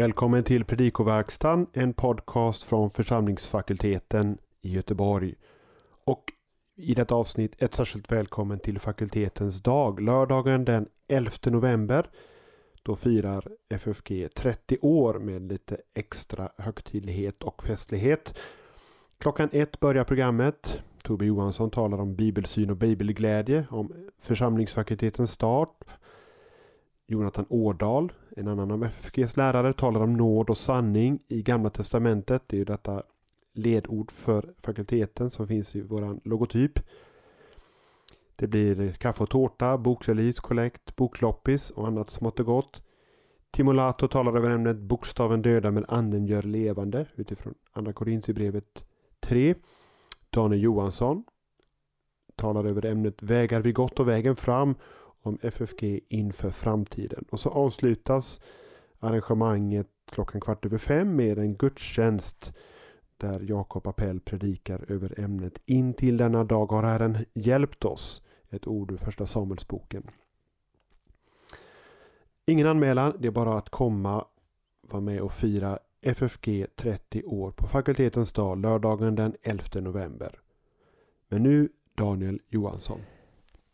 Välkommen till Predikoverkstan, en podcast från församlingsfakulteten i Göteborg. Och i detta avsnitt ett särskilt välkommen till fakultetens dag, lördagen den 11 november. Då firar FFG 30 år med lite extra högtidlighet och festlighet. Klockan ett börjar programmet. Tobbe Johansson talar om bibelsyn och bibelglädje, om församlingsfakultetens start. Jonathan Årdal, en annan av FFGs lärare, talar om nåd och sanning i Gamla Testamentet. Det är ju detta ledord för fakulteten som finns i våran logotyp. Det blir kaffe och tårta, bokrelease, kollekt, bokloppis och annat smått och gott. Timolato talar över ämnet Bokstaven döda men anden gör levande utifrån Andra Korintierbrevet 3. Daniel Johansson talar över ämnet Vägar vi gått och vägen fram om FFG inför framtiden. Och så avslutas arrangemanget klockan kvart över fem med en gudstjänst där Jakob Appell predikar över ämnet In till denna dag har Herren hjälpt oss. Ett ord ur första Samuelsboken. Ingen anmälan, det är bara att komma, vara med och fira FFG 30 år på fakultetens dag lördagen den 11 november. Men nu Daniel Johansson.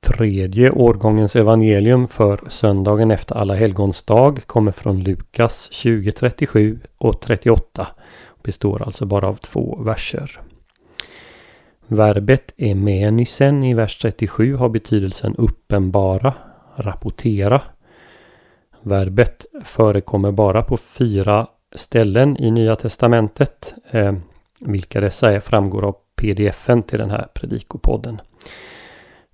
Tredje årgångens evangelium för söndagen efter alla helgons dag kommer från Lukas 2037 och 38. Består alltså bara av två verser. Verbet emenisen i vers 37 har betydelsen uppenbara, rapportera. Verbet förekommer bara på fyra ställen i Nya Testamentet. Eh, vilka dessa är framgår av pdfen till den här predikopodden.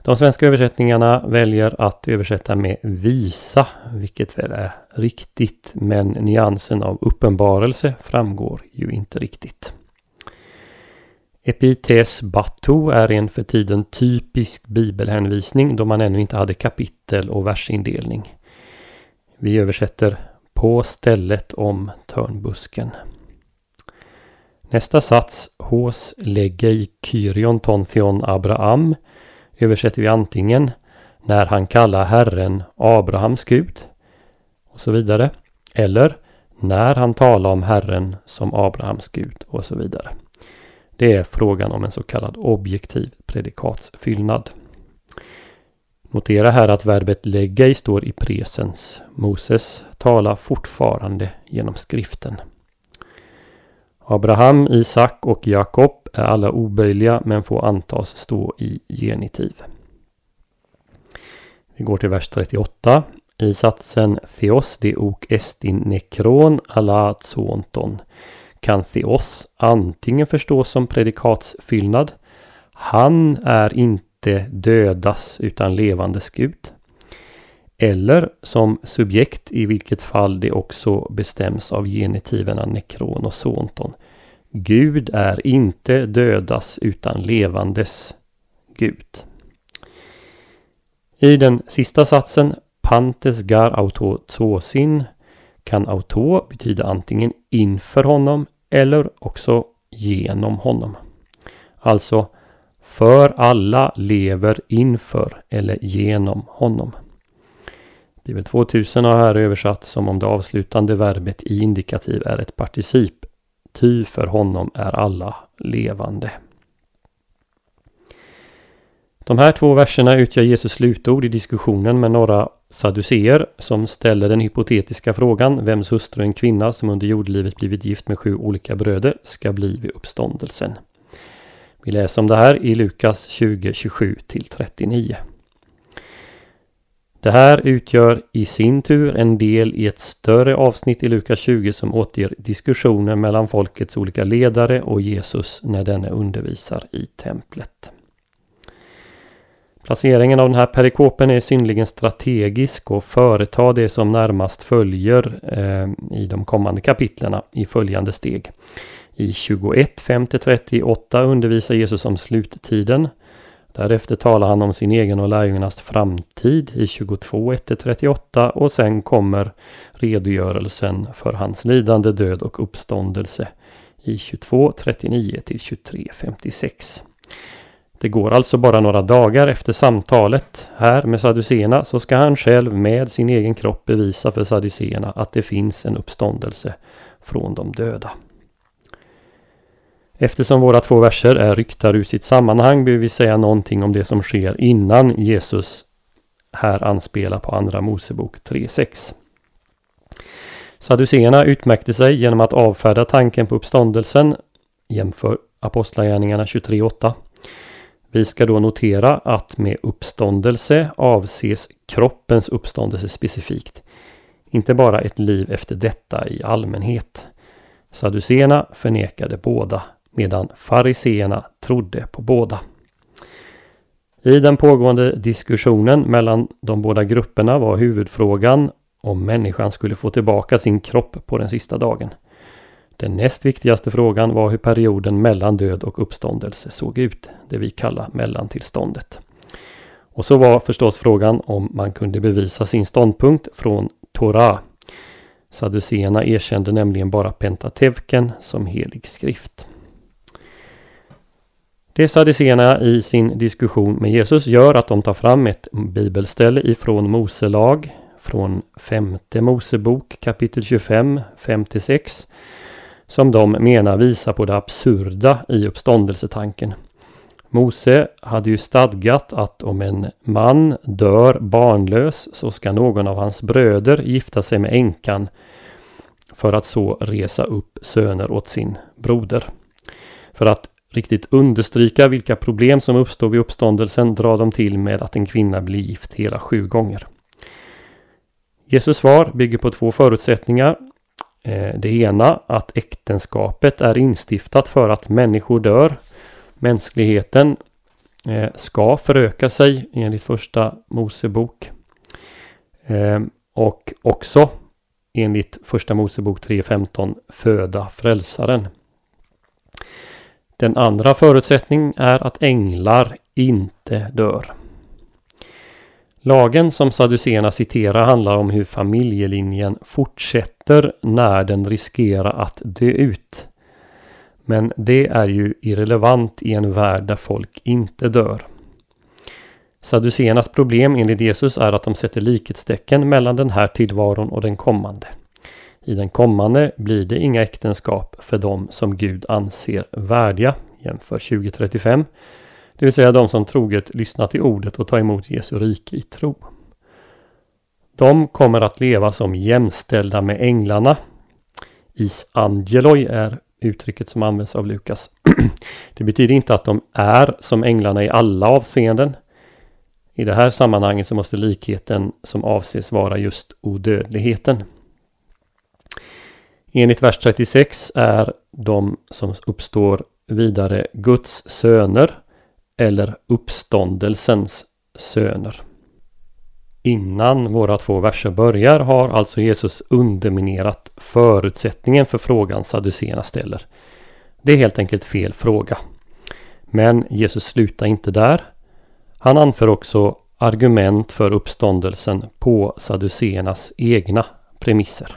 De svenska översättningarna väljer att översätta med visa, vilket väl är riktigt, men nyansen av uppenbarelse framgår ju inte riktigt. Epites Batu är en för tiden typisk bibelhänvisning då man ännu inte hade kapitel och versindelning. Vi översätter på stället om törnbusken. Nästa sats, hos legei kyrion tontheon Abraham, översätter vi antingen när han kallar Herren Abrahams Gud och så vidare. Eller när han talar om Herren som Abrahams Gud och så vidare. Det är frågan om en så kallad objektiv predikatsfyllnad. Notera här att verbet lägga står i presens. Moses talar fortfarande genom skriften. Abraham, Isak och Jakob är alla oböjliga men får antas stå i genitiv. Vi går till vers 38. I satsen Theos de ok estin nekron alla Zonton kan Theos antingen förstås som predikatsfyllnad. Han är inte dödas utan levandes Gud. Eller som subjekt i vilket fall det också bestäms av genitiverna nekron och sonton. Gud är inte dödas utan levandes Gud. I den sista satsen Pantes gar auto tsosin kan auto betyda antingen inför honom eller också genom honom. Alltså för alla lever inför eller genom honom. Bibel 2000 har här översatt som om det avslutande verbet i indikativ är ett particip ty för honom är alla levande. De här två verserna utgör Jesus slutord i diskussionen med några saduceer som ställer den hypotetiska frågan vems hustru en kvinna som under jordlivet blivit gift med sju olika bröder ska bli vid uppståndelsen. Vi läser om det här i Lukas 20, 27 till 39. Det här utgör i sin tur en del i ett större avsnitt i Lukas 20 som återger diskussioner mellan folkets olika ledare och Jesus när denne undervisar i templet. Placeringen av den här perikopen är synnerligen strategisk och företar det som närmast följer eh, i de kommande kapitlerna i följande steg. I 21, 5-38 undervisar Jesus om sluttiden. Därefter talar han om sin egen och lärjungarnas framtid i 22, 1-38 och sen kommer redogörelsen för hans lidande, död och uppståndelse i 22, 39 23, 56. Det går alltså bara några dagar efter samtalet här med Sadduceerna så ska han själv med sin egen kropp bevisa för Sadduceerna att det finns en uppståndelse från de döda. Eftersom våra två verser är ryckta ur sitt sammanhang behöver vi säga någonting om det som sker innan Jesus här anspelar på Andra Mosebok 3.6. Saduséerna utmärkte sig genom att avfärda tanken på uppståndelsen. Jämför Apostlagärningarna 23.8. Vi ska då notera att med uppståndelse avses kroppens uppståndelse specifikt. Inte bara ett liv efter detta i allmänhet. Saduséerna förnekade båda medan fariseerna trodde på båda. I den pågående diskussionen mellan de båda grupperna var huvudfrågan om människan skulle få tillbaka sin kropp på den sista dagen. Den näst viktigaste frågan var hur perioden mellan död och uppståndelse såg ut, det vi kallar mellantillståndet. Och så var förstås frågan om man kunde bevisa sin ståndpunkt från Torah. Saduséerna erkände nämligen bara Pentatevken som helig skrift. Det sadduceerna i sin diskussion med Jesus gör att de tar fram ett bibelställe ifrån Mose lag, från femte Mosebok kapitel 25-56 som de menar visar på det absurda i uppståndelsetanken. Mose hade ju stadgat att om en man dör barnlös så ska någon av hans bröder gifta sig med änkan för att så resa upp söner åt sin broder. För att riktigt understryka vilka problem som uppstår vid uppståndelsen drar de till med att en kvinna blir gift hela sju gånger. Jesus svar bygger på två förutsättningar. Eh, det ena att äktenskapet är instiftat för att människor dör. Mänskligheten eh, ska föröka sig enligt första Mosebok. Eh, och också enligt första Mosebok 3.15 föda frälsaren. Den andra förutsättningen är att änglar inte dör. Lagen som Sadduceerna citerar handlar om hur familjelinjen fortsätter när den riskerar att dö ut. Men det är ju irrelevant i en värld där folk inte dör. Sadduceernas problem enligt Jesus är att de sätter likhetstecken mellan den här tillvaron och den kommande. I den kommande blir det inga äktenskap för dem som Gud anser värdiga, jämför 2035. Det vill säga de som troget lyssnar till ordet och tar emot Jesu rike i tro. De kommer att leva som jämställda med änglarna. Is angeloi är uttrycket som används av Lukas. det betyder inte att de är som änglarna i alla avseenden. I det här sammanhanget så måste likheten som avses vara just odödligheten. Enligt vers 36 är de som uppstår vidare Guds söner eller uppståndelsens söner. Innan våra två verser börjar har alltså Jesus underminerat förutsättningen för frågan Sadduceerna ställer. Det är helt enkelt fel fråga. Men Jesus slutar inte där. Han anför också argument för uppståndelsen på Sadduceernas egna premisser.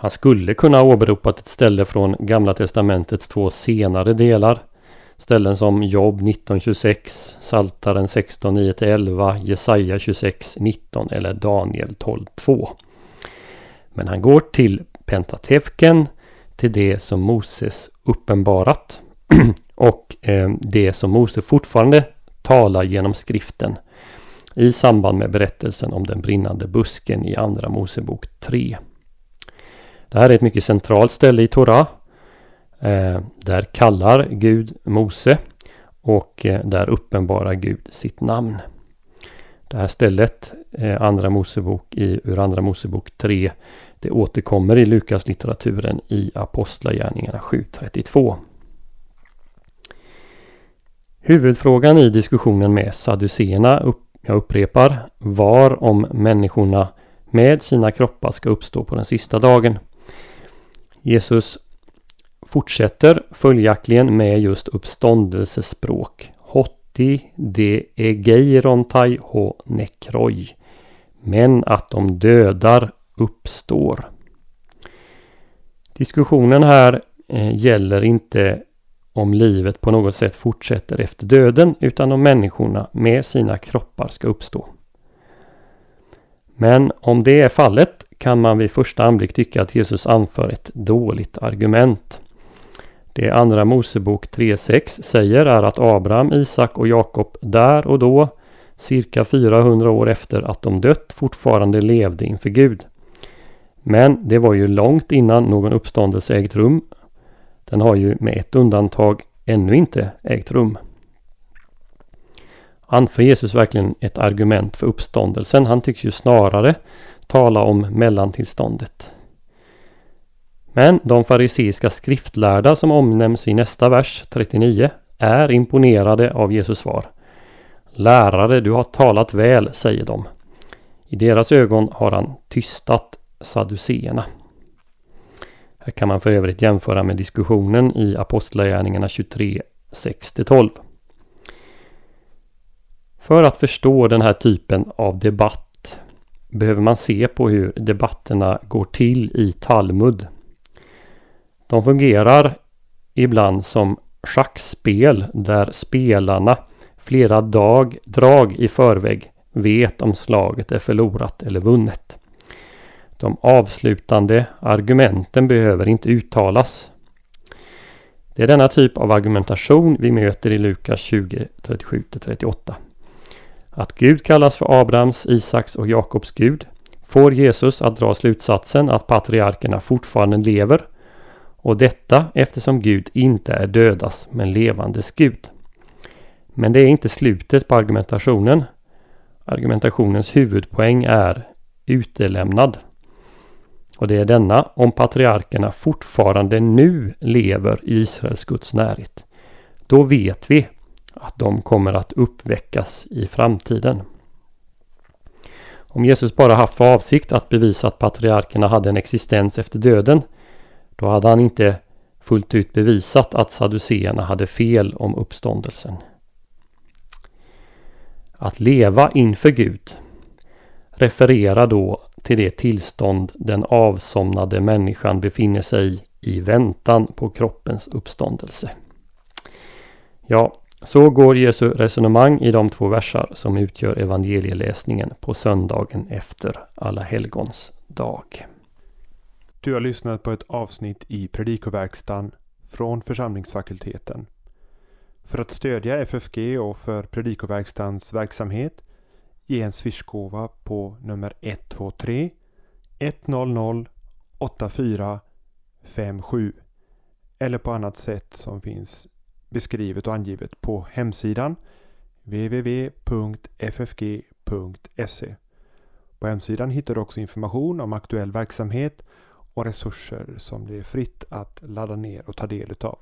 Han skulle kunna åberopat ett ställe från Gamla Testamentets två senare delar Ställen som Jobb 1926, Saltaren 16 9-11, Jesaja 26 19 eller Daniel 12 2. Men han går till Pentatefken, till det som Moses uppenbarat och eh, det som Mose fortfarande talar genom skriften i samband med berättelsen om den brinnande busken i Andra Mosebok 3. Det här är ett mycket centralt ställe i Torah eh, där kallar Gud Mose och eh, där uppenbarar Gud sitt namn. Det här stället, eh, Andra Mosebok i, ur Andra Mosebok 3, det återkommer i Lukas litteraturen i Apostlagärningarna 7.32. Huvudfrågan i diskussionen med Sadduceerna, jag upprepar, var om människorna med sina kroppar ska uppstå på den sista dagen. Jesus fortsätter följaktligen med just uppståndelsespråk. Hotti de egeirontai ho nekroi. Men att de dödar uppstår. Diskussionen här eh, gäller inte om livet på något sätt fortsätter efter döden utan om människorna med sina kroppar ska uppstå. Men om det är fallet kan man vid första anblick tycka att Jesus anför ett dåligt argument. Det andra Mosebok 3.6 säger är att Abraham, Isak och Jakob där och då, cirka 400 år efter att de dött, fortfarande levde inför Gud. Men det var ju långt innan någon uppståndelse ägt rum. Den har ju med ett undantag ännu inte ägt rum. Anför Jesus verkligen ett argument för uppståndelsen? Han tycks ju snarare tala om mellantillståndet. Men de fariseiska skriftlärda som omnämns i nästa vers 39 är imponerade av Jesus svar. Lärare, du har talat väl, säger de. I deras ögon har han tystat saduceerna. Här kan man för övrigt jämföra med diskussionen i Apostlagärningarna 23, 6-12. För att förstå den här typen av debatt behöver man se på hur debatterna går till i Talmud. De fungerar ibland som schackspel där spelarna flera dag, drag i förväg vet om slaget är förlorat eller vunnet. De avslutande argumenten behöver inte uttalas. Det är denna typ av argumentation vi möter i Lukas 20, 37-38. Att Gud kallas för Abrahams, Isaks och Jakobs Gud får Jesus att dra slutsatsen att patriarkerna fortfarande lever och detta eftersom Gud inte är dödas men levandes Gud. Men det är inte slutet på argumentationen. Argumentationens huvudpoäng är utelämnad. Och det är denna om patriarkerna fortfarande nu lever i Israels Guds närhet. Då vet vi att de kommer att uppväckas i framtiden. Om Jesus bara haft för avsikt att bevisa att patriarkerna hade en existens efter döden, då hade han inte fullt ut bevisat att saduceerna hade fel om uppståndelsen. Att leva inför Gud refererar då till det tillstånd den avsomnade människan befinner sig i i väntan på kroppens uppståndelse. Ja, så går Jesu resonemang i de två versar som utgör evangelieläsningen på söndagen efter Alla helgons dag. Du har lyssnat på ett avsnitt i Predikoverkstan från församlingsfakulteten. För att stödja FFG och för Predikoverkstans verksamhet ge en swishgåva på nummer 123 100 84 57 eller på annat sätt som finns beskrivet och angivet på hemsidan www.ffg.se. På hemsidan hittar du också information om aktuell verksamhet och resurser som det är fritt att ladda ner och ta del utav.